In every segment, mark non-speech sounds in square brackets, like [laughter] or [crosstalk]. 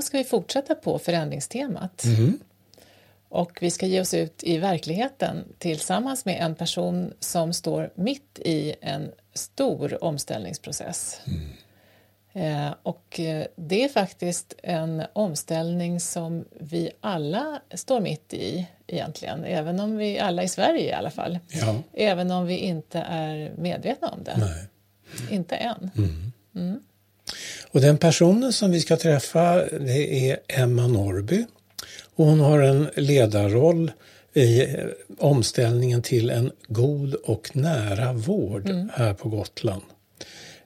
Idag ska vi fortsätta på förändringstemat. Mm. Och vi ska ge oss ut i verkligheten tillsammans med en person som står mitt i en stor omställningsprocess. Eh, och eh, det är faktiskt en omställning som vi alla står mitt i egentligen, även om vi alla i Sverige i alla fall. Ja. Även om vi inte är medvetna om det. Nej. Inte än. Och den personen som vi ska träffa det är Emma Norby. Och hon har en ledarroll i eh, omställningen till en god och nära vård här på Gotland.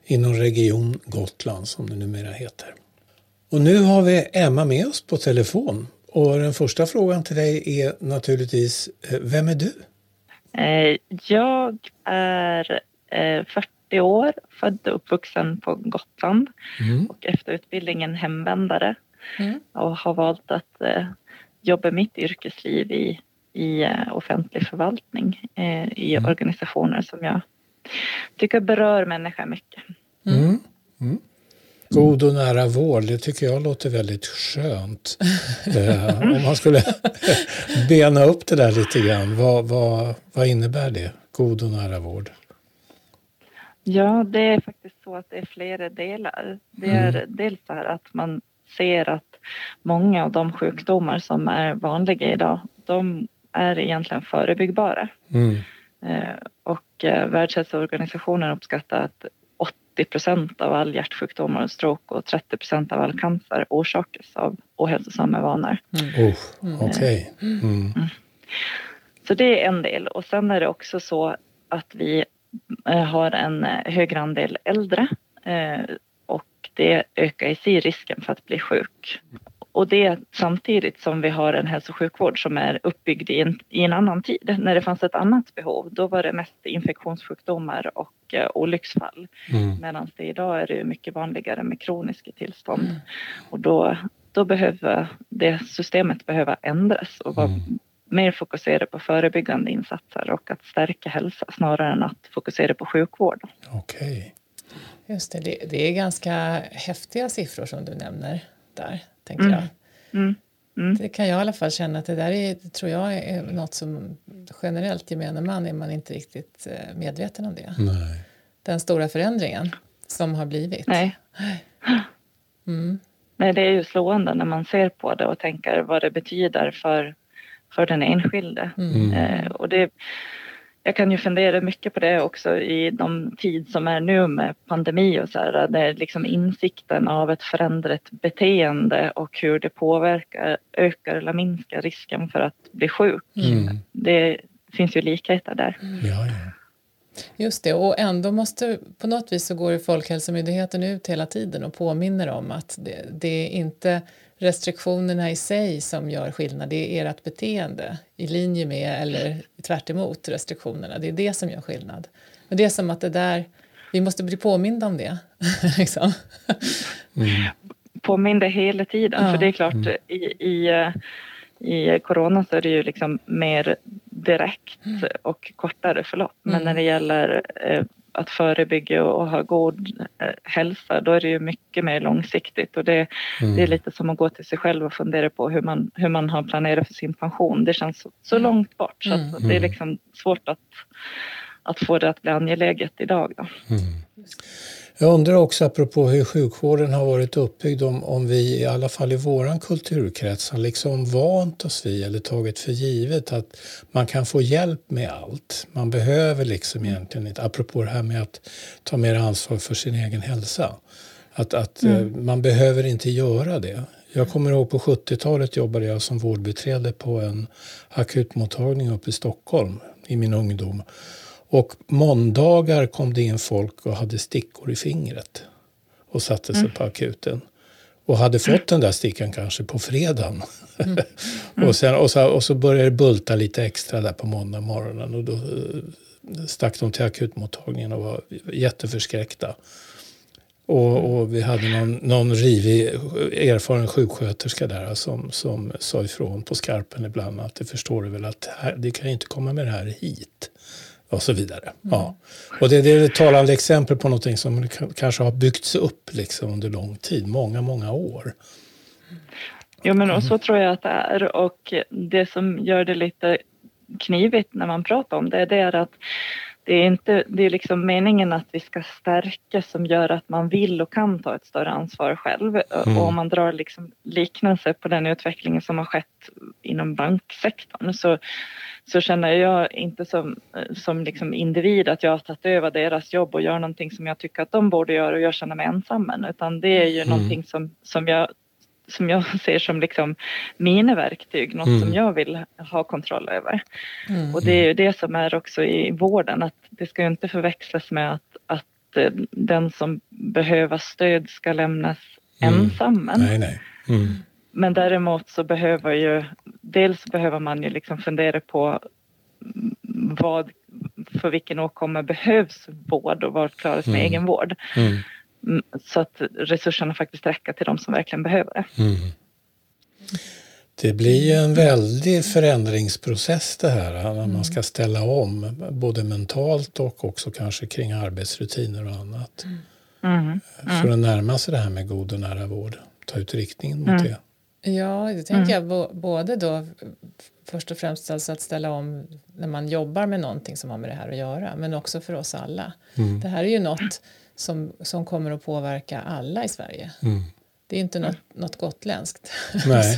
Inom Region Gotland som det numera heter. Och nu har vi Emma med oss på telefon. Och den första frågan till dig är naturligtvis, eh, vem är du? Eh, Jag är eh, 40 år, född och uppvuxen på Gotland Mm. och efter utbildningen hemvändare Mm. och har valt att eh, jobba mitt yrkesliv i, i eh, offentlig förvaltning eh, i Mm. organisationer som jag tycker berör människor mycket. Mm. Mm. God och nära vård, det tycker jag låter väldigt skönt. [laughs] eh, om man skulle [laughs] bena upp det där lite grann, vad, vad, vad innebär det? God och nära vård. Ja, det är faktiskt så att det är flera delar. Det är dels så här att man ser att många av de sjukdomar som är vanliga idag, de är egentligen förebyggbara. Mm. Eh, Och eh, Världshälsoorganisationen uppskattar att 80 procent av all hjärtsjukdomar och stroke och 30 procent av all cancer orsakas av ohälsosamma vanor. Oh, Okej. Mm. Så det är en del. Och sen är det också så att vi har en eh, högre andel äldre eh, och det ökar i sig risken för att bli sjuk. Och det samtidigt som vi har en hälso och sjukvård som är uppbyggd i en, i en annan tid. När det fanns ett annat behov, då var det mest infektionssjukdomar och eh, olycksfall. Mm. Medan det idag är det mycket vanligare med kroniska tillstånd. Och då, då behöver det systemet behöva ändras och vara mer fokuserade på förebyggande insatser och att stärka hälsa snarare än att fokusera på sjukvård. Okej. Just det, det, det är ganska häftiga siffror som du nämner där, tänker jag. Mm. Mm. Det kan jag i alla fall känna att det där är, tror jag är något som generellt gemene man är man inte riktigt eh, medveten om det. Nej. Den stora förändringen som har blivit. Nej. Mm. Nej, det är ju slående när man ser på det och tänker vad det betyder för, för den enskilde. Mm. Eh, och det, jag kan ju fundera mycket på det också i de tid som är nu med pandemi och så här. Det är liksom insikten av ett förändrat beteende och hur det påverkar, ökar eller minskar risken för att bli sjuk. Mm. Det finns ju likheter där. Ja, ja. Just det, och ändå måste på något vis så går ju Folkhälsomyndigheten ut hela tiden och påminner om att det, det är inte restriktionerna i sig som gör skillnad, det är ert beteende i linje med eller tvärt emot restriktionerna. Det är det som gör skillnad. Och det är som att det där, vi måste bli påminda om det. [laughs] liksom. påminner hela tiden. Ja. För det är klart, i, i, eh, i corona så är det ju liksom mer direkt och kortare förlopp. Men när det gäller eh, att förebygga och ha god eh, hälsa, då är det ju mycket mer långsiktigt. Och det, det är lite som att gå till sig själv och fundera på hur man, hur man har planerat för sin pension. Det känns så, så långt bort så att det är liksom svårt att, att få det att bli angeläget idag. Då. Jag undrar också apropå hur sjukvården har varit uppbyggd om, om vi i alla fall i våran kulturkrets har liksom vant oss vid eller tagit för givet att man kan få hjälp med allt. Man behöver liksom egentligen inte, apropå det här med att ta mer ansvar för sin egen hälsa. Att, att eh, man behöver inte göra det. Jag kommer ihåg på 70-talet jobbade jag som vårdbiträde på en akutmottagning uppe i Stockholm i min ungdom. Och måndagar kom det in folk och hade stickor i fingret och satte sig på akuten. Och hade fått den där stickan kanske på fredagen. [laughs] och, sen, och, så, och så började det bulta lite extra där på måndag morgonen. Och då eh, stack de till akutmottagningen och var jätteförskräckta. Och, och vi hade någon, någon rivig erfaren sjuksköterska där som, som sa ifrån på skarpen ibland att det förstår du väl att här, det kan ju inte komma med det här hit. Och så vidare. Ja. Och det, det är ett talande exempel på någonting som kanske har byggts upp liksom under lång tid, många, många år. Jo, men och så tror jag att det är. Och det som gör det lite knivigt när man pratar om det, det är att det är inte, det är liksom meningen att vi ska stärka som gör att man vill och kan ta ett större ansvar själv. Mm. Och om man drar liksom liknelse på den utvecklingen som har skett inom banksektorn så, så känner jag inte som, som liksom individ att jag har tagit över deras jobb och gör någonting som jag tycker att de borde göra och jag känner mig ensam utan det är ju mm. någonting som, som jag som jag [laughs] ser som liksom mina verktyg, något mm. som jag vill ha kontroll över. Mm. Och det är ju det som är också i vården, att det ska inte förväxlas med att, att eh, den som behöver stöd ska lämnas mm. ensam. Nej, nej. Mm. Men däremot så behöver ju, dels behöver man ju liksom fundera på vad, för vilken åkomma behövs vård och vad klaras med mm. egenvård. Mm. Mm, så att resurserna faktiskt räcker till de som verkligen behöver det. Mm. Det blir en väldig förändringsprocess det här när man mm. ska ställa om både mentalt och också kanske kring arbetsrutiner och annat. Mm. Mm. För att närma sig det här med god och nära vård, ta ut riktningen mot det. Ja, det tänker jag både då först och främst alltså att ställa om när man jobbar med någonting som har med det här att göra men också för oss alla. Det här är ju något som, som kommer att påverka alla i Sverige. Mm. Det är inte något, något gotländskt. [laughs] Nej.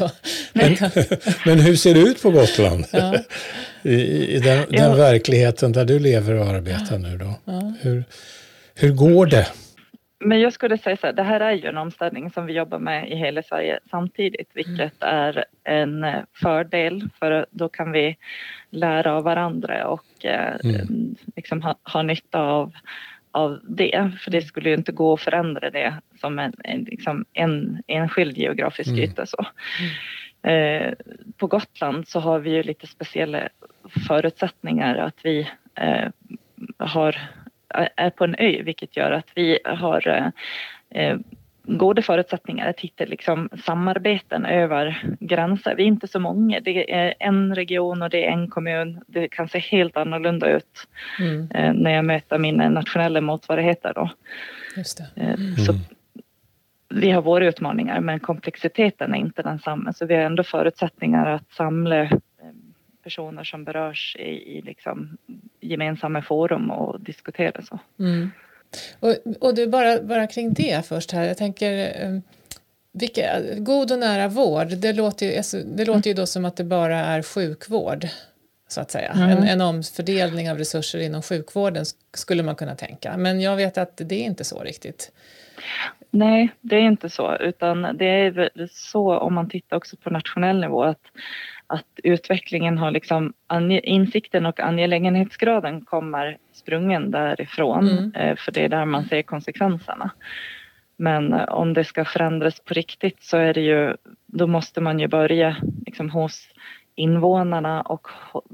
men, [laughs] men hur ser det ut på Gotland? Ja. [laughs] I, i den, den ja. verkligheten där du lever och arbetar nu då? Ja. Hur, hur går det? Men jag skulle säga så här, det här är ju en omställning som vi jobbar med i hela Sverige samtidigt, vilket mm. är en fördel för då kan vi lära av varandra och eh, mm. liksom ha, ha nytta av av det, för det skulle ju inte gå att förändra det som en, en, liksom en enskild geografisk mm. yta. Så. Eh, på Gotland så har vi ju lite speciella förutsättningar att vi eh, har, är på en ö, vilket gör att vi har eh, eh goda förutsättningar att hitta liksom samarbeten över gränser. Vi är inte så många. Det är en region och det är en kommun. Det kan se helt annorlunda ut mm. Eh, när jag möter mina nationella motsvarigheter. Då. Just eh, mm. Så vi har våra utmaningar men komplexiteten är inte densamma. Så vi har ändå förutsättningar att samla eh, personer som berörs i, i liksom gemensamma forum och diskutera så. Mm. Och, och du, bara, bara kring det först här. Jag tänker, eh, vilka, god och nära vård, det låter, ju, alltså, det låter ju då som att det bara är sjukvård så att säga. Mm. En, en omfördelning av resurser inom sjukvården skulle man kunna tänka. Men jag vet att det är inte så riktigt. Nej, det är inte så, utan det är så om man tittar också på nationell nivå att att utvecklingen har liksom insikten och angelägenhetsgraden kommer sprungen därifrån mm. Eh, för det är där man ser konsekvenserna. Men eh, om det ska förändras på riktigt så är det ju, då måste man ju börja liksom hos invånarna och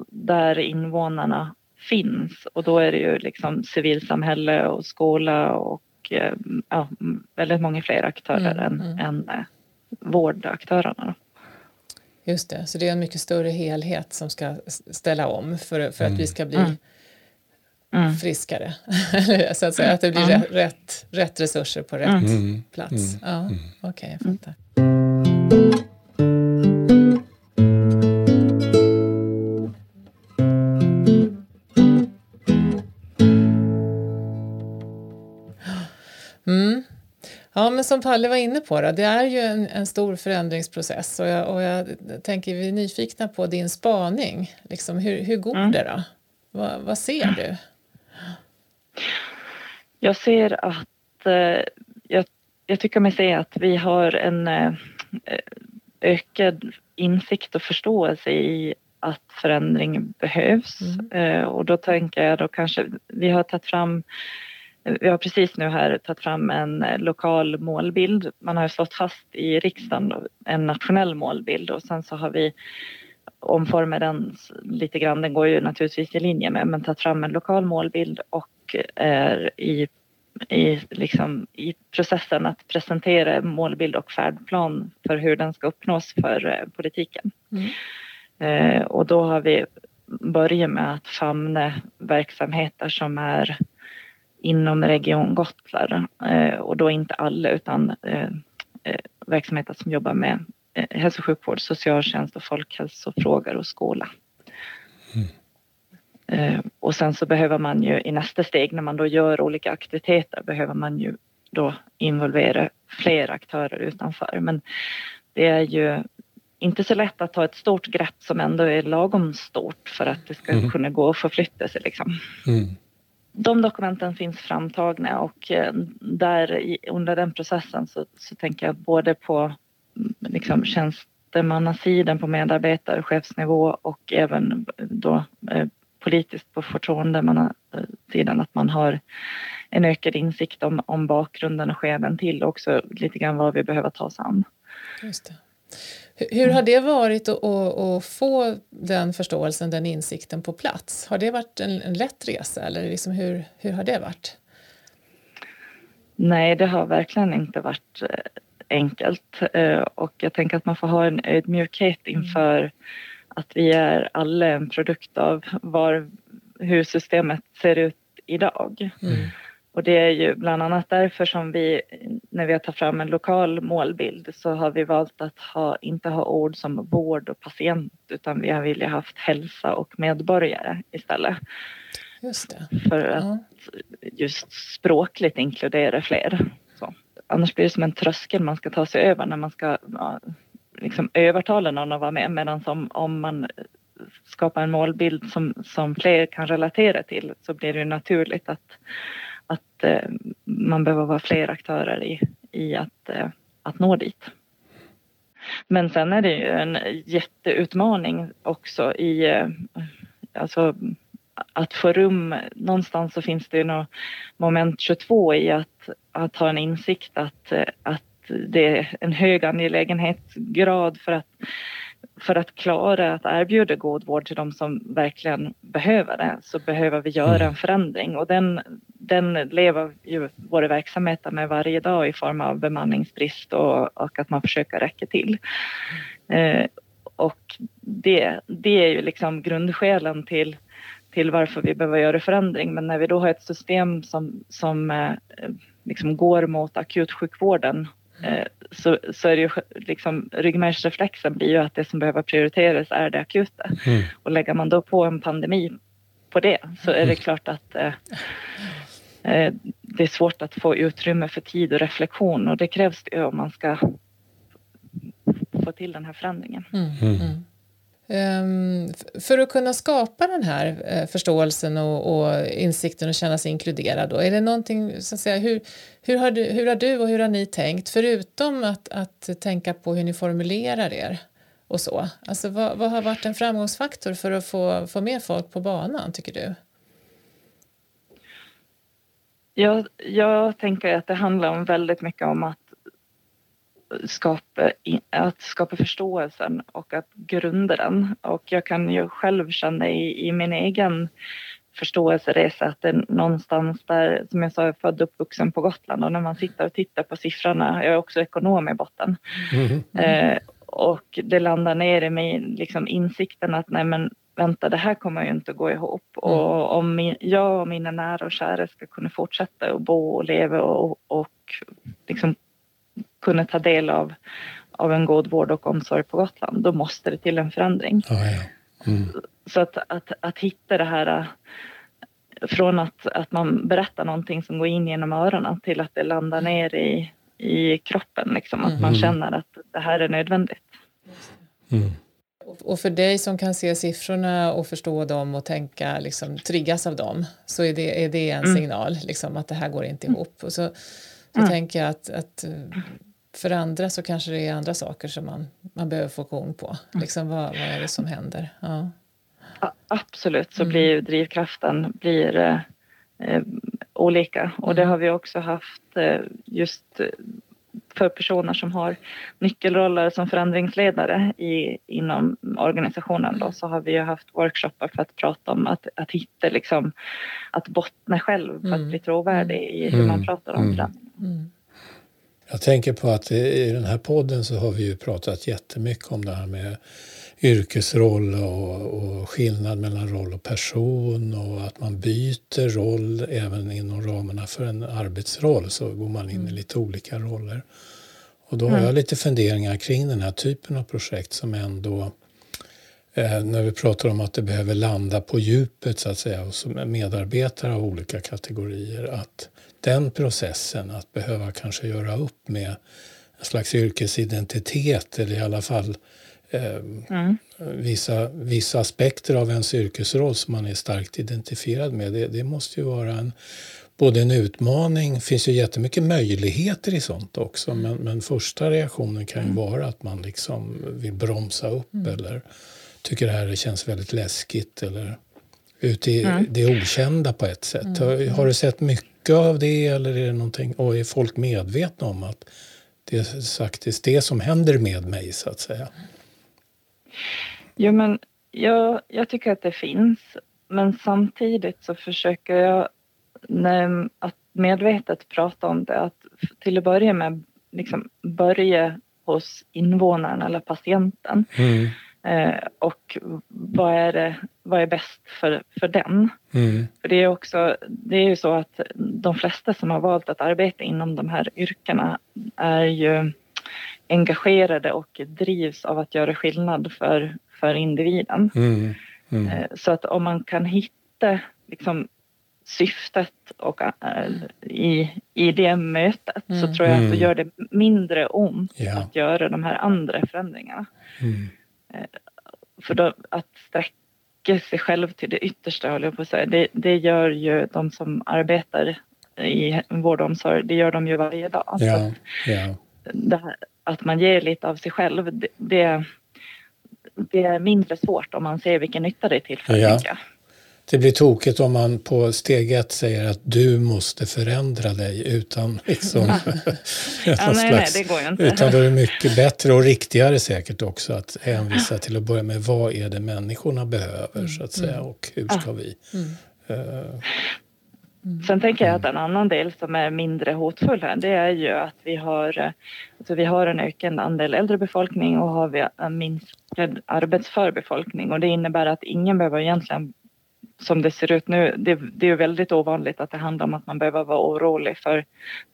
där invånarna finns och då är det ju liksom civilsamhälle och skola och eh, ja, väldigt många fler aktörer mm, än, mm. än vårdaktörerna. Just det, så det är en mycket större helhet som ska ställa om för, för att vi ska bli mm. mm. friskare. [laughs] så att säga, att det blir mm. rätt, rätt resurser på rätt mm. plats. Mm. Ja, mm. Okej, okay, jag fattar. Som Palle var inne på, då, det är ju en, en stor förändringsprocess och jag, och jag tänker vi är nyfikna på din spaning. Liksom, hur, hur går mm. det då? Va, vad ser du? Jag ser att eh, jag, jag, tycker mig se att vi har en eh, ökad insikt och förståelse i att förändring behövs. Mm. Eh, och då tänker jag då kanske, vi har tagit fram vi har precis nu här tagit fram en eh, lokal målbild. Man har slått fast i riksdagen en nationell målbild och sen så har vi omformat den lite grann. Den går ju naturligtvis i linje med, men tagit fram en lokal målbild och är i, i, liksom, i processen att presentera målbild och färdplan för hur den ska uppnås för eh, politiken. Mm. Eh, och då har vi börjat med att famna verksamheter som är inom Region Gotland eh, och då inte alla utan eh, eh verksamheter som jobbar med hälso och sjukvård, socialtjänst och folkhälsofrågor och skola. Mm. Och sen så behöver man ju i nästa steg när man då gör olika aktiviteter behöver man ju då involvera fler aktörer utanför. Men det är ju inte så lätt att ta ett stort grepp som ändå är lagom stort för att det ska mm. kunna gå att förflytta sig. Liksom. Mm. De dokumenten finns framtagna och eh, där under den processen så, så tänker jag både på mm, liksom, tjänstemannasidan på medarbetar och chefsnivå och även eh, då eh, politiskt på förtroendemannasidan att man har en ökad insikt om, om bakgrunden och skälen till och också lite grann vad vi behöver ta oss an. Just det. Hur har det varit att, att, få den förståelsen, den insikten på plats? Har det varit en, en lätt resa eller liksom hur, hur har det varit? Nej, det har verkligen inte varit eh, enkelt eh, och jag tänker att man får ha en ödmjukhet inför att vi är alla en produkt av var, hur systemet ser ut idag. Mm. Och det är ju bland annat därför som vi, när vi har tagit fram en lokal målbild, så har vi valt att ha, inte ha ord som vård och patient, utan vi har velat haft hälsa och medborgare istället. Just det. För att ja. just språkligt inkludera fler. Så. Annars blir det som en tröskel man ska ta sig över när man ska ja, liksom övertala någon att vara med, medan om, om man skapar en målbild som, som fler kan relatera till så blir det naturligt att att eh, man behöver vara fler aktörer i, i att, eh, att nå dit. Men sen är det ju en jätteutmaning också i eh, alltså, att få rum. Någonstans så finns det ju något moment 22 i att, att ha en insikt att, att det är en hög angelägenhetsgrad för att för att klara att erbjuda god vård till de som verkligen behöver det så behöver vi göra mm. en förändring och den, den lever ju våra verksamheter med varje dag i form av bemanningsbrist och, och att man försöker räcka till. Eh, och det, det är ju liksom grundskälen till, till varför vi behöver göra förändring. Men när vi då har ett system som, som eh, liksom går mot akutsjukvården Eh, så, så är det ju liksom ryggmärgsreflexen blir ju att det som behöver prioriteras är det akuta. Mm. Och lägger man då på en pandemi på det så är det mm. klart att eh, eh, det är svårt att få utrymme för tid och reflektion och det krävs det om man ska få till den här förändringen. Mm. mm. mm. Um, för att kunna skapa den här uh, förståelsen och, och, insikten och känna sig inkluderad, då, är det någonting, så att säga, hur, hur, har du, hur har du och hur har ni tänkt, förutom att, att tänka på hur ni formulerar er och så? Alltså, vad, vad har varit en framgångsfaktor för att få, få med folk på banan, tycker du? Jag, jag tänker att det handlar om väldigt mycket om att skapa, att skapa förståelsen och att grunda den. Och jag kan ju själv känna i, i min egen förståelseresa att det är någonstans där, som jag sa, jag är född och uppvuxen på Gotland och när man sitter och tittar på siffrorna, jag är också ekonom i botten, mm. eh, och det landar ner i mig liksom insikten att nej men vänta, det här kommer ju inte gå ihop. Mm. Och om jag och mina nära och kära ska kunna fortsätta att bo och leva och, och liksom kunna ta del av, av en god vård och omsorg på Gotland, då måste det till en förändring. Oh, ja. mm. Så att, att, att hitta det här från att, att man berättar någonting som går in genom öronen till att det landar ner i, i kroppen, liksom, att man mm. känner att det här är nödvändigt. Mm. Och för dig som kan se siffrorna och förstå dem och tänka, liksom, triggas av dem, så är det, är det en mm. signal liksom, att det här går inte ihop. Och så, så mm. tänker jag att, att för andra så kanske det är andra saker som man, man behöver få koll på. Mm. Liksom, vad, vad är det som händer? Ja. ja absolut, så mm. blir drivkraften blir, eh, eh, olika. Och det mm. har vi också haft eh, just för personer som har nyckelroller som förändringsledare i, inom organisationen då, så har vi ju haft workshoppar för att prata om att, att hitta liksom, att bottna själv för att mm. bli trovärdig i hur man pratar om förändring. Mm. Jag tänker på att i den här podden så har vi ju pratat jättemycket om det här med yrkesroll och, och, skillnad mellan roll och person och att man byter roll även inom ramarna för en arbetsroll så går man in i mm. lite olika roller. Och då har jag lite funderingar kring den här typen av projekt som ändå eh, när vi pratar om att det behöver landa på djupet så att säga och som medarbetare av olika kategorier att den processen att behöva kanske göra upp med en slags yrkesidentitet eller i alla fall mm. vissa, vissa aspekter av ens yrkesroll som man är starkt identifierad med. Det, det måste ju vara en både en utmaning, det finns ju jättemycket möjligheter i sånt också, mm. men, men första reaktionen kan ju mm. vara att man liksom vill bromsa upp mm. eller tycker det här känns väldigt läskigt eller ute i mm. det okända på ett sätt. Har, mm. har, du sett mycket av det eller är det någonting, och är folk medvetna om att det är faktiskt det som händer med mig så att säga? Jo men jag, jag tycker att det finns men samtidigt så försöker jag att medvetet prata om det, att till att börja med liksom börja hos invånaren eller patienten. Mm. Eh, och vad är, det, vad är bäst för, för den? Mm. För det är också, det är ju så att de flesta som har valt att arbeta inom de här yrkena är ju engagerade och drivs av att göra skillnad för, för individen. Mm. Mm. Eh, så att om man kan hitta liksom, syftet och, äh, i, i det mötet mm. så tror jag att det mm. gör det mindre ont ja. att göra de här andra förändringarna. Mm. Eh, för då, att sträcka sig själv till det yttersta, håller jag på att säga, det, det gör ju de som arbetar i vård och omsorg, det gör de ju varje dag. Ja. Ja. Här, att man ger lite av sig själv, det, det, det, är mindre svårt om man ser vilken nytta det är till för. Ja det blir tokigt om man på steg ett säger att du måste förändra dig utan [laughs] liksom... ja, [laughs] nej, slags, nej, det går ju inte. Utan då är det mycket [laughs] bättre och riktigare säkert också att hänvisa till att börja med vad är det människorna behöver så att säga mm. och hur ska vi... Mm. Uh, Sen tänker jag att en annan del som är mindre hotfull här, det är ju att vi har, alltså vi har en ökande andel äldre befolkning och har vi en minskad arbetsför befolkning. Och det innebär att ingen behöver egentligen som det ser ut nu, det, det är väldigt ovanligt att det handlar om att man behöver vara orolig för,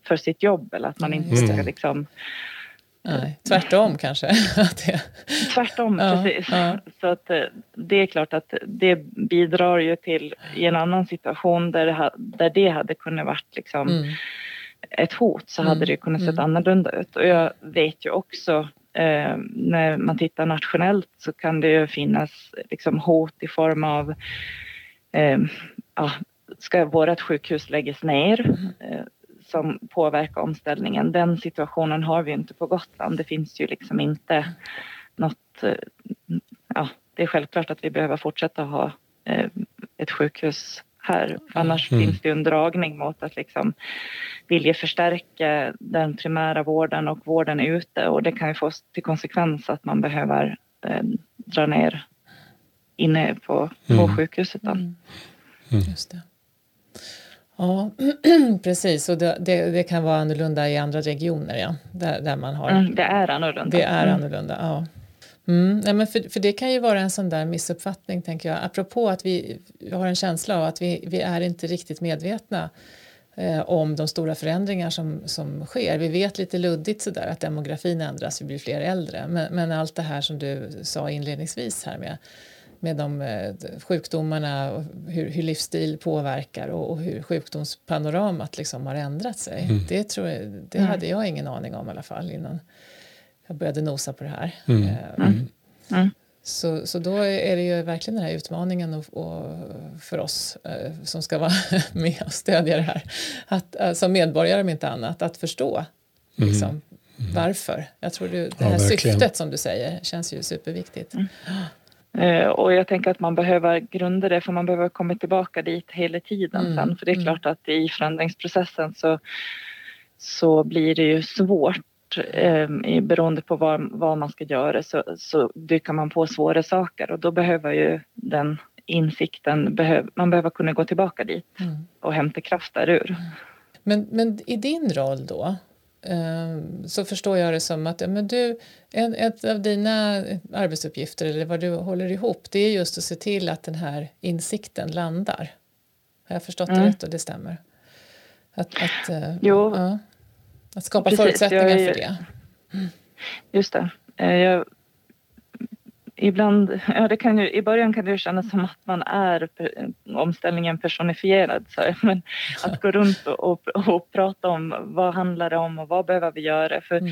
för sitt jobb eller att man inte ska mm. liksom Nej, tvärtom kanske. [laughs] tvärtom, ja, precis. Ja. Så att eh, det är klart att det bidrar ju till i en annan situation där det, där det hade kunnat varit liksom mm. ett hot så hade mm. det kunnat sett mm. annorlunda ut. Och jag vet ju också eh, när man tittar nationellt så kan det ju finnas liksom hot i form av eh, ja, ska vårt sjukhus läggas ner eh, som påverkar omställningen. Den situationen har vi inte på Gotland. Det finns ju liksom inte något... Eh, ja, det är självklart att vi behöver fortsätta ha eh, ett sjukhus här. Annars mm. finns det en dragning mot att liksom vilja förstärka den primära vården och vården ute och det kan ju få till konsekvens att man behöver eh, dra ner inne på, på mm. sjukhuset. Mm. mm. Just det. Ja, [clears throat] precis. Och det, det, det, kan vara annorlunda i andra regioner, ja. Där, där man har... Mm, det är annorlunda. Det är mm. annorlunda, ja. Mm, nej, men för, för det kan ju vara en sån där missuppfattning, tänker jag. Apropå att vi har en känsla av att vi, vi är inte riktigt medvetna eh, om de stora förändringar som, som sker. Vi vet lite luddigt sådär att demografin ändras, vi blir fler äldre. Men, men allt det här som du sa inledningsvis här med med de eh, sjukdomarna och hur, hur livsstil påverkar och, och, hur sjukdomspanoramat liksom har ändrat sig. Mm. Det, tror jag, det mm. hade jag ingen aning om i alla fall innan jag började nosa på det här. Mm. Eh, mm. Mm. Så, så då är det ju verkligen den här utmaningen och, och för oss eh, som ska vara [laughs] med och stödja det här, att, eh, som medborgare om inte annat, att förstå mm. liksom, varför. Jag tror du, det här ja, syftet som du säger känns ju superviktigt. Eh, och jag tänker att man behöver grunda det för man behöver komma tillbaka dit hela tiden mm. sen. För det är mm. klart att i förändringsprocessen så, så blir det ju svårt eh, beroende på vad, vad man ska göra så, så dyker man på svåra saker och då behöver ju den insikten, behöv, man behöver kunna gå tillbaka dit mm. och hämta kraft därur. Men, men i din roll då, så förstår jag det som att men du, en, ett av dina arbetsuppgifter eller vad du håller ihop det är just att se till att den här insikten landar. Har jag förstått mm. det rätt och det stämmer? Att, att, eh. Ja, att skapa Precis, förutsättningar är, för det. Just det. Eh, jag, ibland, ja det kan ju, i början kan det ju kännas som att man är omställningen personifierad. Så, [laughs] men att gå runt och, och, och, prata om vad handlar det om och vad behöver vi göra? För mm.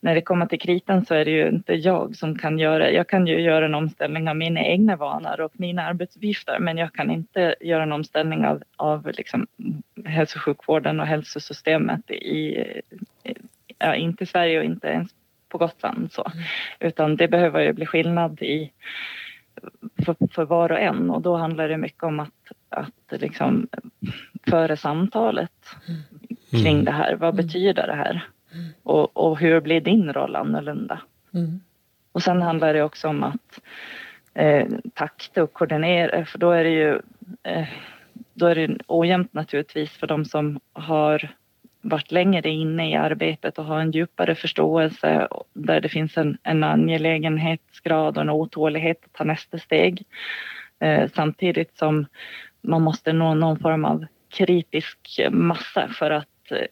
när det kommer till kritan så är det ju inte jag som kan göra, jag kan ju göra en omställning av mina egna vanor och mina arbetsuppgifter men jag kan inte göra en omställning av, av liksom hälso och sjukvården och hälsosystemet i, ja, inte i Sverige och inte ens på Gotland. Så. Utan det behöver ju bli skillnad i för, för, var och en och då handlar det mycket om att, att liksom föra samtalet mm. kring det här. Vad mm. betyder det här? Mm. Och, och, hur blir din roll annorlunda? Mm. Och sen handlar det också om att eh, takta och koordinera för då är det ju eh, då är det ojämnt naturligtvis för de som har varit längre inne i arbetet och har en djupare förståelse där det finns en, en angelägenhetsgrad och en otålighet att ta nästa steg. Eh, samtidigt som man måste nå någon form av kritisk massa för att eh,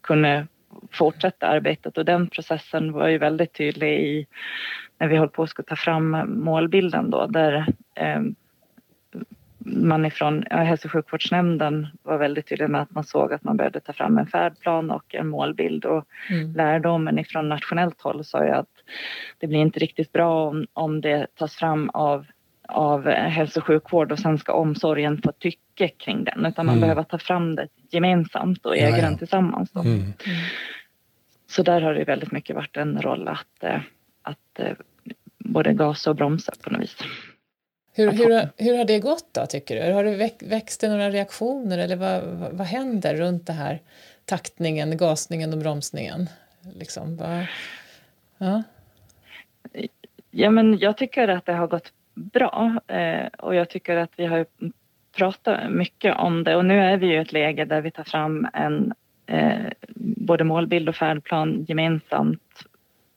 kunna fortsätta arbetet och den processen var ju väldigt tydlig i när vi höll på att ta fram målbilden då där eh, man ifrån ja, hälso och sjukvårdsnämnden var väldigt tydlig med att man såg att man behövde ta fram en färdplan och en målbild och mm. lärdomen ifrån nationellt håll sa ju att det blir inte riktigt bra om, om det tas fram av av hälso och sjukvård och sen ska omsorgen få tycke kring den utan man mm. behöver ta fram det gemensamt och äga ja, den tillsammans. Då. Mm. Så där har det väldigt mycket varit en roll att, eh, att eh, både gasa och bromsa på något vis. Hur, hur, hur har det gått då tycker du? Har det växt det några reaktioner eller vad, vad, vad händer runt det här taktningen, gasningen och bromsningen? Liksom, vad, ja. ja men jag tycker att det har gått bra eh, och jag tycker att vi har pratat mycket om det och nu är vi i ett läge där vi tar fram en eh, både målbild och färdplan gemensamt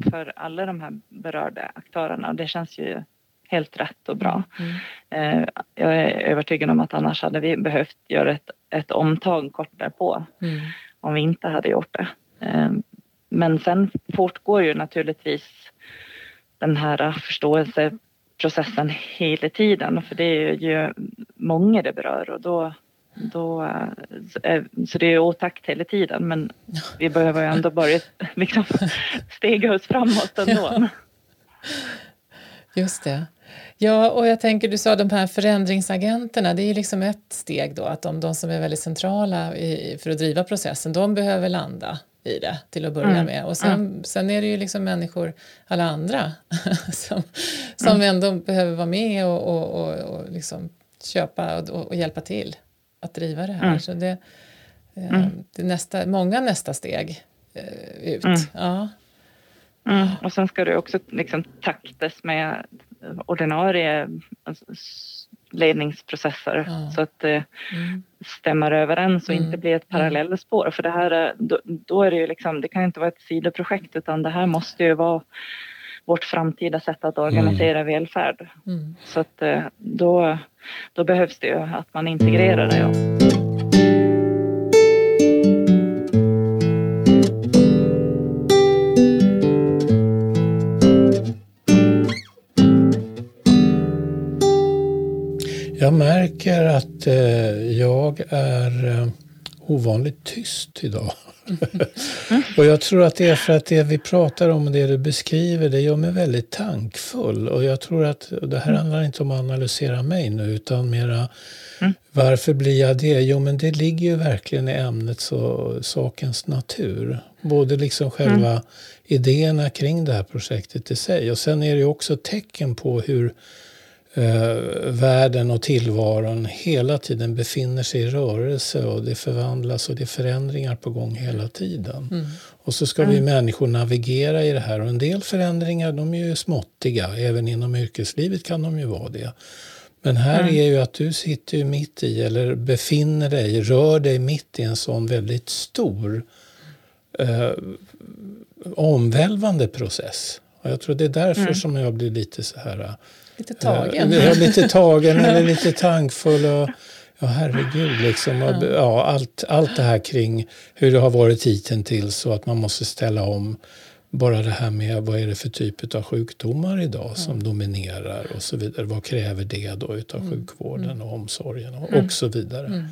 för alla de här berörda aktörerna och det känns ju helt rätt och bra. Mm. Eh, jag är övertygad om att annars hade vi behövt göra ett, ett omtag kort därpå mm. om vi inte hade gjort det. Eh, men sen fortgår ju naturligtvis den här förståelseprocessen hela tiden för det är ju många det berör och då då, eh, så det är otakt hela tiden men vi behöver ju ändå börja liksom, [laughs] stega oss framåt ändå. [laughs] Just det. Ja, och jag tänker, du sa de här förändringsagenterna, det är ju liksom ett steg då, att de, de som är väldigt centrala i, för att driva processen, de behöver landa i det till att börja mm. med. Och sen, mm. sen är det ju liksom människor, alla andra, [laughs] som, som mm. ändå behöver vara med och, och, och, och liksom köpa och, och, hjälpa till att driva det här. Mm. Så det, eh, mm. det är nästa, många nästa steg eh, ut. Mm. Ja. Och sen ska det också liksom taktas med ordinarie alltså, ledningsprocesser ja. så att det mm. stämmer överens och mm. inte blir ett mm. parallellspår. För det här, då, då, är det ju liksom, det kan inte vara ett sidoprojekt utan det här måste ju vara vårt framtida sätt att organisera mm. välfärd. Mm. Så att eh, då, då behövs det ju att man integrerar det. Ja. Jag märker att eh, jag är eh, ovanligt tyst idag. [laughs] och jag tror att det är för att det vi pratar om och det du beskriver det gör mig väldigt tankfull. Och jag tror att det här handlar inte om att analysera mig nu utan mera mm. varför blir jag det? Jo men det ligger ju verkligen i ämnets och sakens natur. Både liksom själva mm. idéerna kring det här projektet i sig och sen är det ju också tecken på hur eh, världen och tillvaron hela tiden befinner sig i rörelse och det förvandlas och det är förändringar på gång hela tiden. Mm. Och så ska mm. vi människor navigera i det här och en del förändringar de är ju småttiga, även inom yrkeslivet kan de ju vara det. Men här mm. är ju att du sitter ju mitt i, eller befinner dig, rör dig mitt i en sån väldigt stor eh, omvälvande process. Och jag tror det är därför mm. som jag blir lite så här Lite tagen. Ja, lite tagen [laughs] eller lite tankfull. Och, ja, herregud, liksom. Och, ja, allt, allt det här kring hur det har varit hittills och att man måste ställa om bara det här med vad är det för typ av sjukdomar idag som dominerar och så vidare. Vad kräver det då utav Mm. sjukvården och omsorgen och, och så vidare.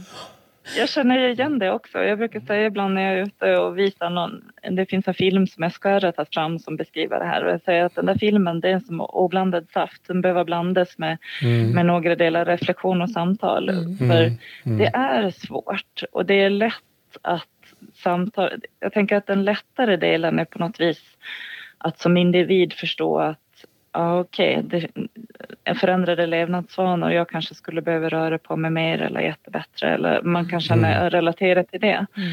Jag känner igen det också. Jag brukar säga ibland när jag är ute och visar någon, det finns en film som SKR har tagit fram som beskriver det här och jag säger att den där filmen det är som oblandad saft. Den behöver blandas med, Mm. med några delar reflektion och samtal. För Mm. Mm. det är svårt och det är lätt att samtala. Jag tänker att den lättare delen är på något vis att som individ förstå att okej, är förändrade levnadsvanor. Jag kanske skulle behöva röra på mig mer eller äta bättre eller man kan känna relatera till det. Mm.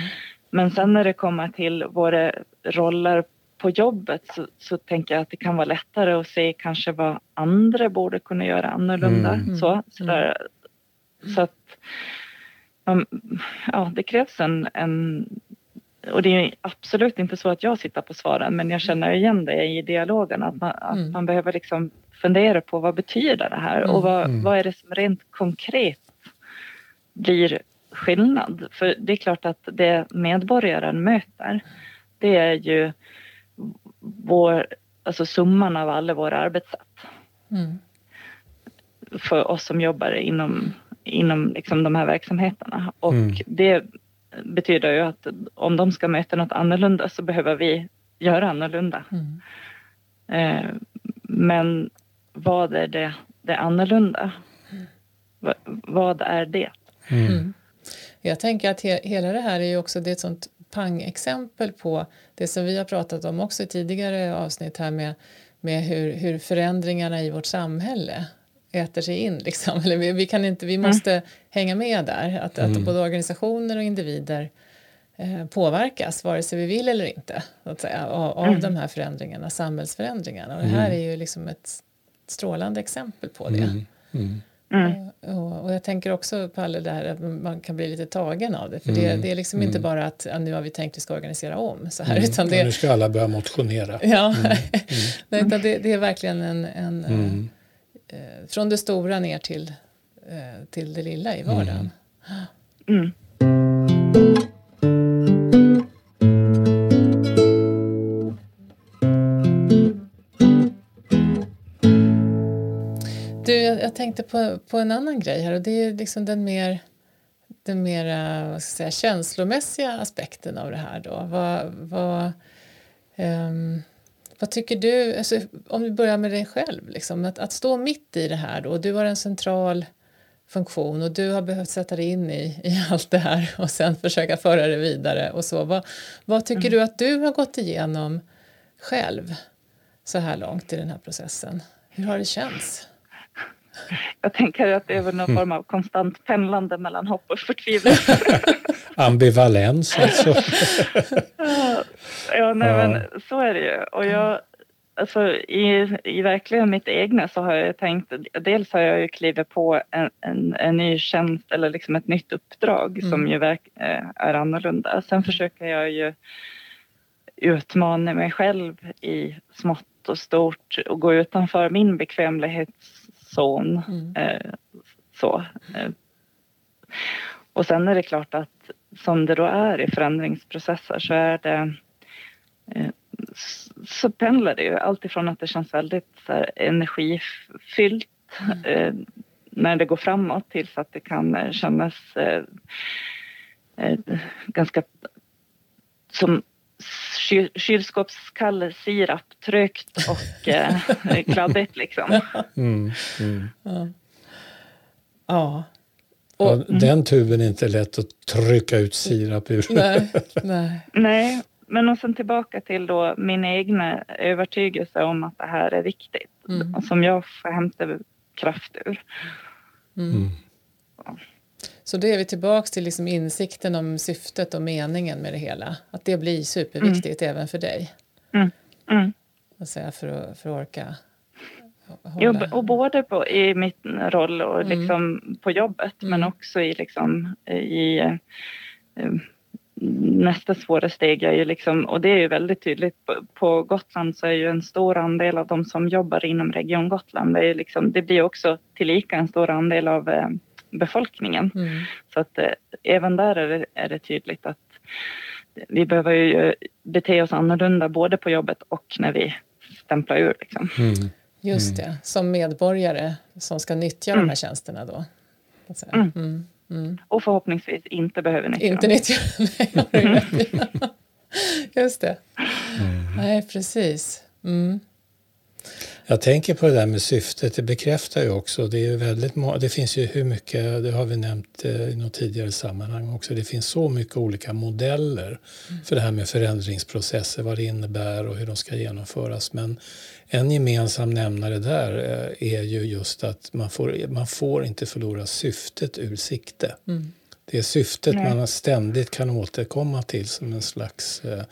Men sen när det kommer till våra roller på jobbet så, så tänker jag att det kan vara lättare att se kanske vad andra borde kunna göra annorlunda. Mm. Så, sådär. så att ja, det krävs en, en och det är absolut inte så att jag sitter på svaren men jag känner igen det i dialogen att man, att Mm. man behöver liksom fundera på vad betyder det här och vad, Mm. vad är det som rent konkret blir skillnad? För det är klart att det medborgaren möter det är ju vår, alltså summan av alla våra arbetssätt Mm. för oss som jobbar inom, inom liksom de här verksamheterna. Och Mm. det betyder ju att om de ska möta något annorlunda så behöver vi göra annorlunda. Mm. Eh, men vad är det, det annorlunda? Va, vad är det? Mm. Mm. Jag tänker att he hela det här är ju också det är ett sånt pangexempel på det som vi har pratat om också i tidigare avsnitt här med, med hur, hur förändringarna i vårt samhälle äter sig in. Liksom. [laughs] Eller vi, vi, kan inte, vi måste hänga med där. Att, att både organisationer och individer eh, påverkas vare sig vi vill eller inte så att säga, av, av de här förändringarna, samhällsförändringarna. Och det här är ju liksom ett strålande exempel på det. Mm. Mm. Mm. Och, och jag tänker också på det här att man kan bli lite tagen av det. För det, det är liksom inte bara att ja, nu har vi tänkt att vi ska organisera om så här. Utan Ja, nu det, ska alla börja motionera. ja, [laughs] Nej, utan det, det är verkligen en, en Mm. Eh, eh, från det stora ner till, eh, till det lilla i vardagen. Mm. Du, jag, jag tänkte på, på en annan grej här och det är liksom den mer den mera vad ska jag säga, känslomässiga aspekten av det här. Då. Vad, vad, ehm, vad tycker du, alltså, om vi börjar med dig själv, liksom, att, att stå mitt i det här då, och du har en central funktion och du har behövt sätta dig in i, i allt det här och sen försöka föra det vidare och så. Vad, vad tycker du att du har gått igenom själv så här långt i den här processen? Hur har det känts? Jag tänker att det är väl någon form av konstant pendlande mellan hopp och förtvivlan. [laughs] Ambivalens alltså. ja, nej, Ja. men så är det ju. Och jag, alltså, i, I verkligen mitt egna så har jag tänkt, dels har jag ju klivit på en, en, en ny tjänst eller liksom ett nytt uppdrag Mm. som ju verk, eh, är annorlunda. Sen försöker jag ju utmana mig själv i smått och stort och gå utanför min bekvämlighetszon. Mm. Eh, så. Eh. Och sen är det klart att som det då är i förändringsprocesser så är det eh, så pendlar det ju alltifrån att det känns väldigt så här, energifyllt eh, när det går framåt tills att det kan eh, kännas ganska som kyl, kylskåpskall sirap, trögt och eh, [laughs] kladdigt liksom. Mm. Mm. Ja. ja. Ja, Och, den tuben är inte lätt att trycka ut sirap ur. nej, [laughs] nej. Nej, men och sen tillbaka till då min egna övertygelse om att det här är viktigt Mm. och som jag får hämta kraft ur. Mm. Så då är vi tillbaks till liksom insikten om syftet och meningen med det hela. Att det blir superviktigt även för dig. Mm. Mm. säga, för, att, för att orka Jo, och både på, i min roll och Mm. liksom på jobbet men Mm. också i, liksom, i eh, eh, nästa svåra steg är ju liksom, och det är ju väldigt tydligt på, Gotland så är ju en stor andel av de som jobbar inom Region Gotland, det, är ju liksom, det blir också tillika en stor andel av eh, befolkningen. Mm. Så att eh, även där är det, är det tydligt att vi behöver ju bete oss annorlunda både på jobbet och när vi stämplar ur. Liksom. Mm. Just det, som medborgare som ska nyttja mm. de här tjänsterna då. Mm. mm. Mm. Och förhoppningsvis inte behöver nyttja Inte nyttja, [laughs] nej, [laughs] Just det. Nej, precis. Jag tänker på det där med syftet, det bekräftar ju också, det, är väldigt det finns ju hur mycket, det har vi nämnt eh, i något tidigare sammanhang också, det finns så mycket olika modeller mm. för det här med förändringsprocesser, vad det innebär och hur de ska genomföras. Men en gemensam nämnare där eh, är ju just att man får, man får inte förlora syftet ur sikte. Mm. Det är syftet Nej. man ständigt kan återkomma till som en slags eh,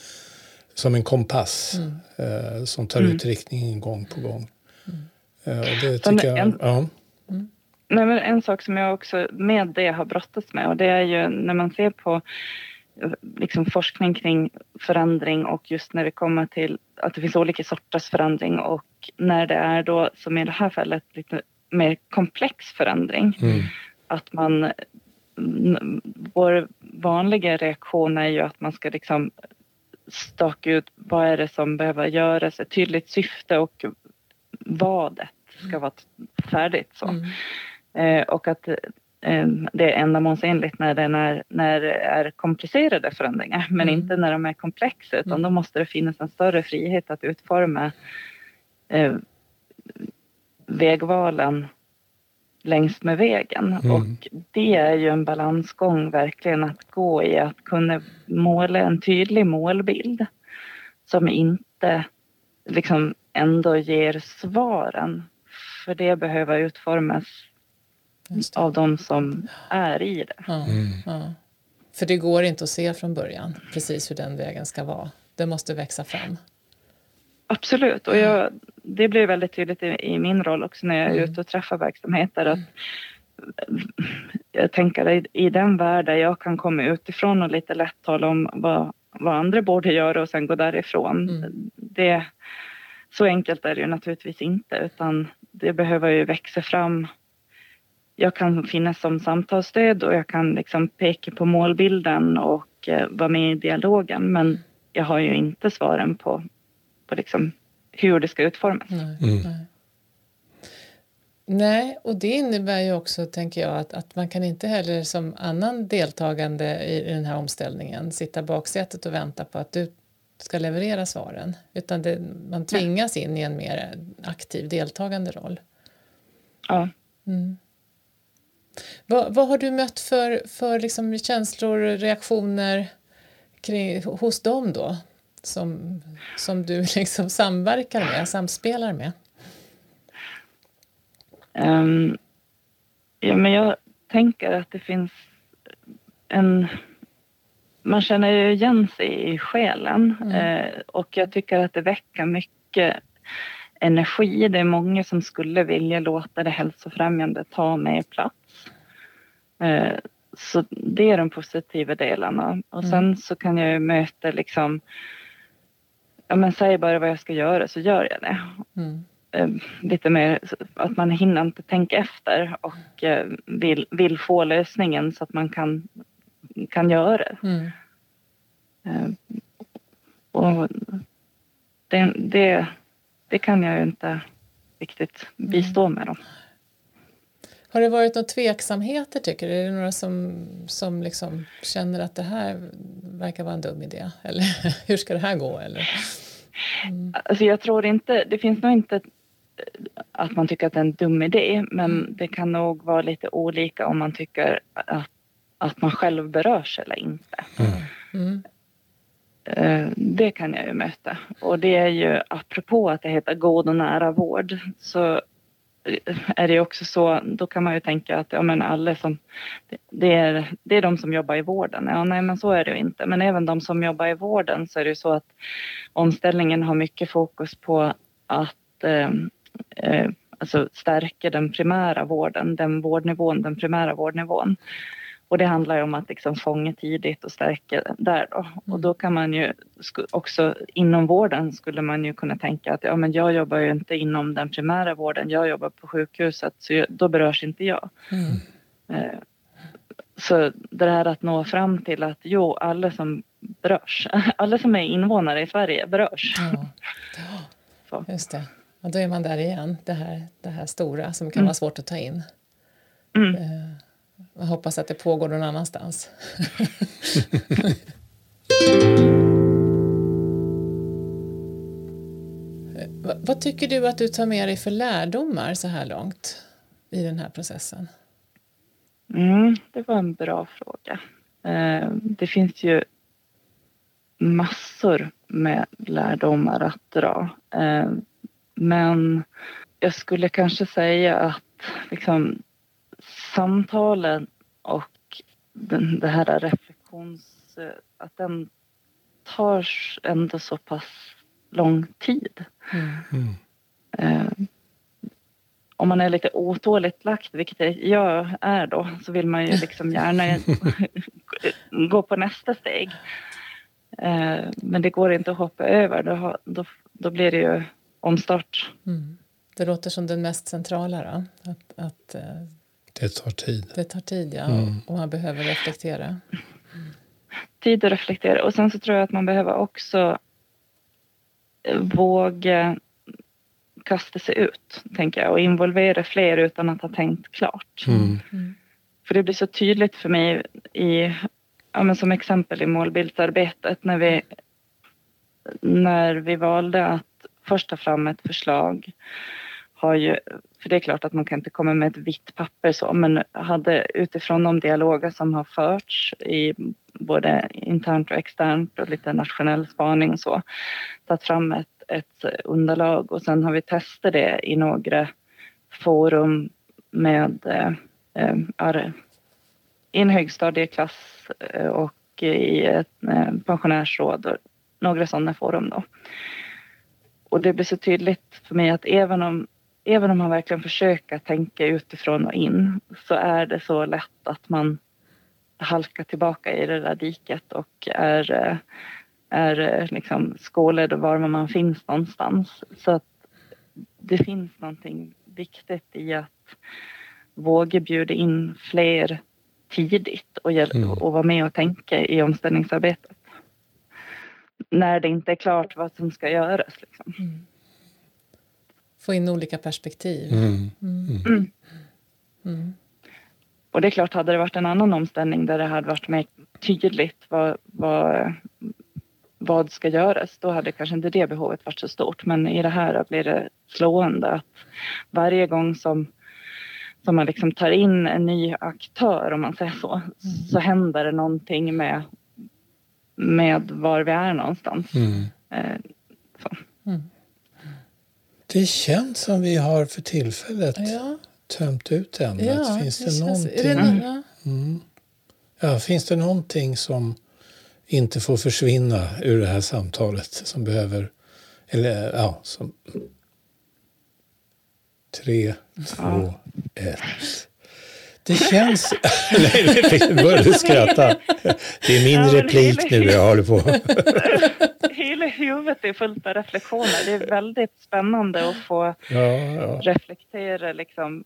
som en kompass mm. eh, som tar mm. ut riktningen gång på gång. Mm. Eh, och det tycker jag, en, ja. Mm. Nej, men en sak som jag också med det har brottats med och det är ju när man ser på liksom forskning kring förändring och just när det kommer till att det finns olika sorters förändring och när det är då som i det här fallet lite mer komplex förändring. Mm. Att man vår vanliga reaktion är ju att man ska liksom staka ut vad är det som behöver göras, ett tydligt syfte och vadet ska vara färdigt. Så. Mm. Eh, och att eh, det är ändamålsenligt när, det är, när det är komplicerade förändringar men mm. inte när de är komplexa utan mm. då måste det finnas en större frihet att utforma eh, vägvalen längs med vägen. Mm. Och det är ju en balansgång verkligen att gå i, att kunna måla en tydlig målbild som inte liksom ändå ger svaren. För det behöver utformas det. av de som är i det. Ja, mm. ja. För det går inte att se från början precis hur den vägen ska vara. Det måste växa fram. Absolut, och jag, det blir väldigt tydligt i, i, min roll också när jag är mm. ute och träffar verksamheter att jag tänker i, i den värld där jag kan komma utifrån och lite lätt tala om vad, vad andra borde göra och sen gå därifrån. Mm. Det, så enkelt är det ju naturligtvis inte utan det behöver ju växa fram. Jag kan finnas som samtalsstöd och jag kan liksom peka på målbilden och eh, vara med i dialogen men jag har ju inte svaren på på liksom hur det ska utformas. Nej, mm. nej. nej, och det innebär ju också, tänker jag, att, att man kan inte heller som annan deltagande i, i den här omställningen sitta baksätet och vänta på att du ska leverera svaren, utan det, man tvingas in i en mer aktiv deltagande roll. Ja. Mm. Vad, vad, har du mött för, för liksom känslor, reaktioner kring, hos dem då? Som, som du [laughs] liksom samverkar med, samspelar med? Um, ja, men jag tänker att det finns en... Man känner ju igen sig i själen mm. eh, och jag tycker att det väcker mycket energi. Det är många som skulle vilja låta det hälsofrämjande ta mer plats. Eh, så det är de positiva delarna. Och sen mm. så kan jag ju möta liksom ja men säg bara vad jag ska göra så gör jag det. Mm. Eh, lite mer att man hinner inte tänka efter och eh, vill, vill få lösningen så att man kan, kan göra det. Mm. Eh, och det, det, det, kan jag ju inte riktigt bistå med. Då. Har det varit några tveksamheter tycker du? Är det några som, som liksom känner att det här verkar vara en dum idé? Eller [laughs] hur ska det här gå? Eller? Mm. Alltså jag tror inte, det finns nog inte att man tycker att det är en dum idé men mm. det kan nog vara lite olika om man tycker att, att man själv berörs eller inte. Mm. mm. Eh, det kan jag ju möta och det är ju apropå att det heter god och nära vård så är det också så, då kan man ju tänka att ja, men alla som, det är, det är de som jobbar i vården. Ja, nej, men så är det ju inte. Men även de som jobbar i vården så är det ju så att omställningen har mycket fokus på att eh, eh, alltså stärka den primära vården, den vårdnivån, den primära vårdnivån. Och det handlar ju om att liksom fånga tidigt och stärka där då. Och mm. då kan man ju också inom vården skulle man ju kunna tänka att ja, men jag jobbar ju inte inom den primära vården. Jag jobbar på sjukhuset så då berörs inte jag. Mm. Eh, så det här att nå fram till att jo, alla som berörs, [laughs] alla som är invånare i Sverige berörs. Ja. [laughs] Så. Just det. Och då är man där igen, det här, det här stora som kan vara svårt att ta in. Mm. Jag hoppas att det pågår någon annanstans. [laughs] Vad- tycker du att du tar med dig för lärdomar så här långt i den här processen? Mm, det var en bra fråga. Eh, det finns ju massor med lärdomar att dra. Eh, men jag skulle kanske säga att liksom, samtalen och den, det här reflektions... eh, Att den tar ändå så pass lång tid. Mm. Eh, om man är lite otåligt lagt, vilket jag är då, så vill man ju liksom gärna [laughs] gå på nästa steg. Eh, men det går inte att hoppa över, då, då, då blir det ju omstart. Mm. Det låter som den mest centrala då, att, att eh, Det tar tid. det tar tid ja, Mm. och man behöver reflektera. Tid att reflektera. Och sen så tror jag att man behöver också eh, våga kasta sig ut, tänker jag, och involvera fler utan att ha tänkt klart. Mm. Mm. För det blir så tydligt för mig i, ja, men som exempel i målbildsarbetet när vi, när vi valde att först ta fram ett förslag har ju, för det är klart att man kan inte komma med ett vitt papper så, men hade utifrån de dialoger som har förts i både internt och externt och lite nationell spaning och så, tagit fram ett, ett underlag och sen har vi testat det i några forum med eh, eh är, i en högstadieklass eh, och i ett eh, pensionärsråd och några sådana forum då. Och det blir så tydligt för mig att även om, även om man verkligen försöker tänka utifrån och in så är det så lätt att man halkar tillbaka i det där diket och är, är liksom skålad var man finns någonstans. Så att det finns någonting viktigt i att våga bjuda in fler tidigt och, hjäl- Mm. och vara med och tänka i omställningsarbetet. När det inte är klart vad som ska göras. Liksom. Mm. Få in olika perspektiv. Mm. Mm. Mm. Och det är klart, hade det varit en annan omställning där det hade varit mer tydligt vad, vad, vad ska göras, då hade kanske inte det behovet varit så stort. Men i det här blir det slående att varje gång som, som man liksom tar in en ny aktör, om man säger så, så händer det någonting med, med var vi är någonstans. Mm. Eh, så. Mm. Det känns som vi har för tillfället Ja, tömt ut ämnet. ja, finns det, känns- någonting? är det. Mm. Ja, finns det någonting som inte får försvinna ur det här samtalet som behöver... Eller ja, som... Tre, två, ett. Det känns... [laughs] Nej, nu börjar du skratta. Det är min Ja, replik nu jag håller på. [laughs] Hela huvudet är fullt av reflektioner. Det är väldigt spännande att få Ja, ja. reflektera liksom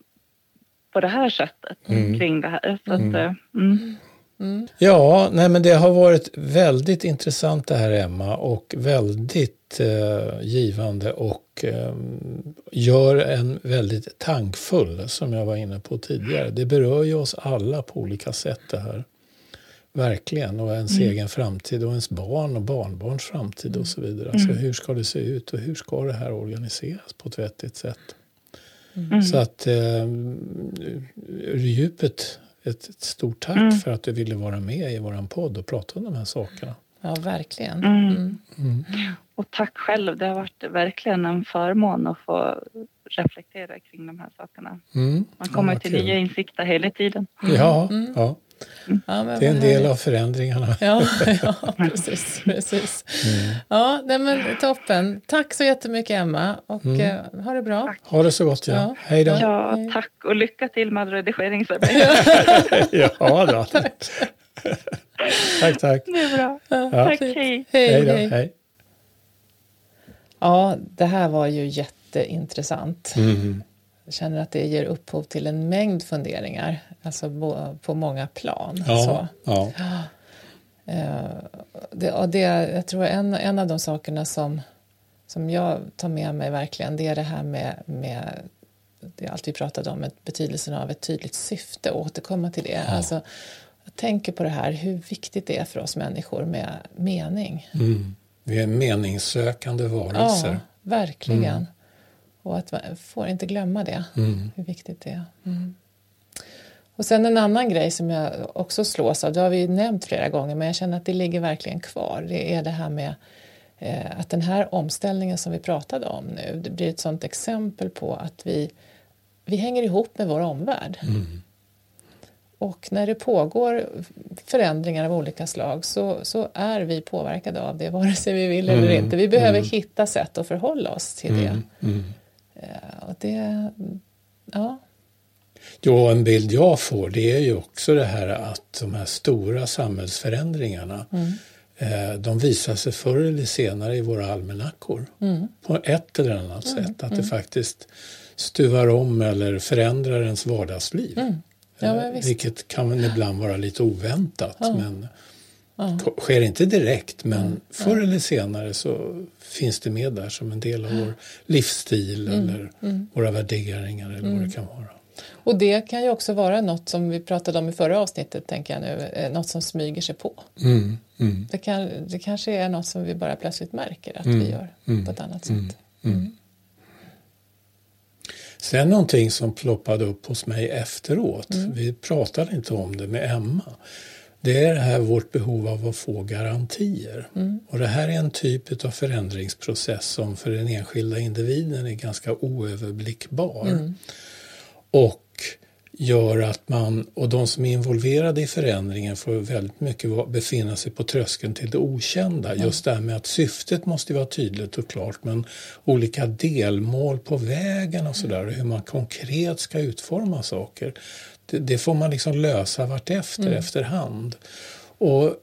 på det här sättet Mm. kring det här. Så Mm. att, eh, mm. Mm. Ja, nej, men det har varit väldigt intressant det här Emma och väldigt eh, givande och eh, gör en väldigt tankfull som jag var inne på tidigare. Det berör ju oss alla på olika sätt det här. Verkligen, och ens egen framtid och ens barn och barnbarns framtid och så vidare. Alltså, hur ska det se ut och hur ska det här organiseras på ett vettigt sätt? Mm. Så att eh, ur djupet ett, ett stort tack Mm. för att du ville vara med i vår podd och prata om de här sakerna. ja, verkligen. Mm. Mm. Mm. Och tack själv. Det har varit verkligen en förmån att få reflektera kring de här sakerna. Mm. Man kommer Ja, till kul. nya insikter hela tiden. Ja, Mm. ja, Ja, men det är en del härligt. av förändringarna. Ja, ja [laughs] precis. precis. Mm. Ja, nej, men toppen. Tack så jättemycket Emma och Mm. eh, ha det bra. Ha det så gott, ja. Ja. Hej då. Ja, tack och lycka till med redigeringsarbetet. ja, [laughs] då. [laughs] tack. tack, tack. Det är bra. Ja. Tack, hej. Hej, Hej då. hej. Hej. Ja, det här var ju jätteintressant. Mm. Känner att det ger upphov till en mängd funderingar, alltså på många plan. Ja, så. ja. Eh, det, och det, jag tror en, en av de sakerna som, som jag tar med mig verkligen det är det här med, med det är allt vi pratade om, betydelsen av ett tydligt syfte och återkomma till det. Ja. Alltså, jag tänker på det här, hur viktigt det är för oss människor med mening. Mm. Vi är meningssökande varelser. Ja, verkligen. Mm. Och att man får inte glömma det, mm. hur viktigt det är. Mm. Och sen en annan grej som jag också slås av, det har vi nämnt flera gånger, men jag känner att det ligger verkligen kvar. Det är det här med eh, att den här omställningen som vi pratade om nu, det blir ett sådant exempel på att vi, vi hänger ihop med vår omvärld. Mm. Och när det pågår förändringar av olika slag så, så är vi påverkade av det vare sig vi vill eller mm. inte. Vi behöver mm. hitta sätt att förhålla oss till det. Mm. Eh, och det ja, Jo, en bild jag får det är ju också det här att de här stora samhällsförändringarna mm. eh, de visar sig förr eller senare i våra almanackor mm. på ett eller annat mm. sätt. Att det mm. faktiskt stuvar om eller förändrar ens vardagsliv. Mm. Ja, vilket kan ibland vara lite oväntat. Ja. Men ja. sker inte direkt men förr eller senare så finns det med där som en del av vår livsstil mm. eller våra värderingar eller vad det kan vara. Och det kan ju också vara något som vi pratade om i förra avsnittet, tänker jag nu, eh, något som smyger sig på. Mm, mm. Det, kan, det kanske är något som vi bara plötsligt märker att mm, vi gör mm, på ett annat mm, sätt. Mm. Sen någonting som ploppade upp hos mig efteråt, vi pratade inte om det med Emma, det är det här vårt behov av att få garantier. Mm. Och det här är en typ av förändringsprocess som för den enskilda individen är ganska oöverblickbar. Mm. Och gör att man, och de som är involverade i förändringen får väldigt mycket befinna sig på tröskeln till det okända. Mm. Just det här med att syftet måste vara tydligt och klart men olika delmål på vägen och sådär, mm. hur man konkret ska utforma saker. Det, det får man liksom lösa vartefter, mm. efterhand. Och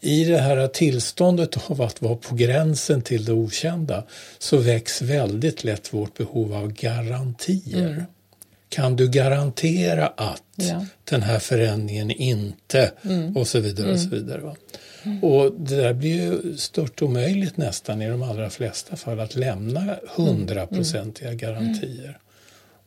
i det här tillståndet av att vara på gränsen till det okända så väcks väldigt lätt vårt behov av garantier. Mm kan du garantera att ja. den här förändringen inte mm. och så vidare. och så mm. vidare. Mm. Och det där blir ju stört omöjligt nästan i de allra flesta fall att lämna hundraprocentiga mm. garantier.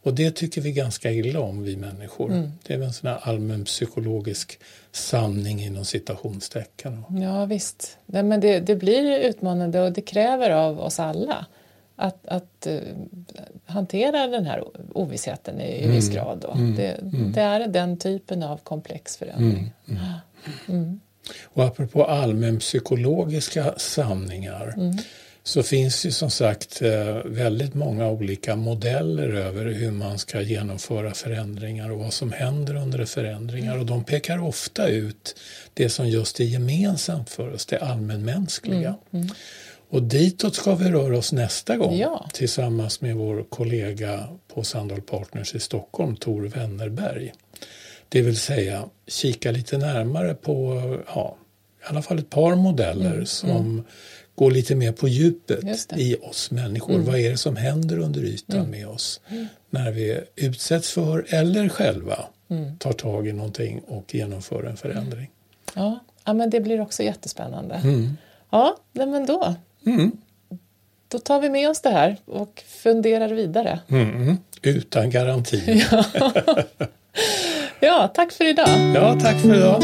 Och det tycker vi ganska illa om vi människor. Mm. Det är väl en sån allmän psykologisk sanning inom citationstecken. Ja visst, Nej, men det, det blir utmanande och det kräver av oss alla att, att uh, hantera den här ovissheten i mm. viss grad. Mm. Det, mm. det, är den typen av komplex förändring. Mm. Mm. mm. Och apropå allmänpsykologiska sanningar så finns ju som sagt eh, väldigt många olika modeller över hur man ska genomföra förändringar och vad som händer under förändringar och de pekar ofta ut det som just är gemensamt för oss, det allmänmänskliga. Mm. Mm. Och ditåt ska vi röra oss nästa gång ja. tillsammans med vår kollega på Sandal Partners i Stockholm, Tor Wennerberg. Det vill säga kika lite närmare på ja, i alla fall ett par modeller mm, som mm. går lite mer på djupet i oss människor. Mm. Vad är det som händer under ytan mm. med oss mm. när vi utsätts för eller själva mm. tar tag i någonting och genomför en förändring. Ja, ja men det blir också jättespännande. Ja, men då Mm. Då tar vi med oss det här och funderar vidare. Mm. Utan garanti. [laughs] ja. ja, tack för idag. Ja, tack för idag.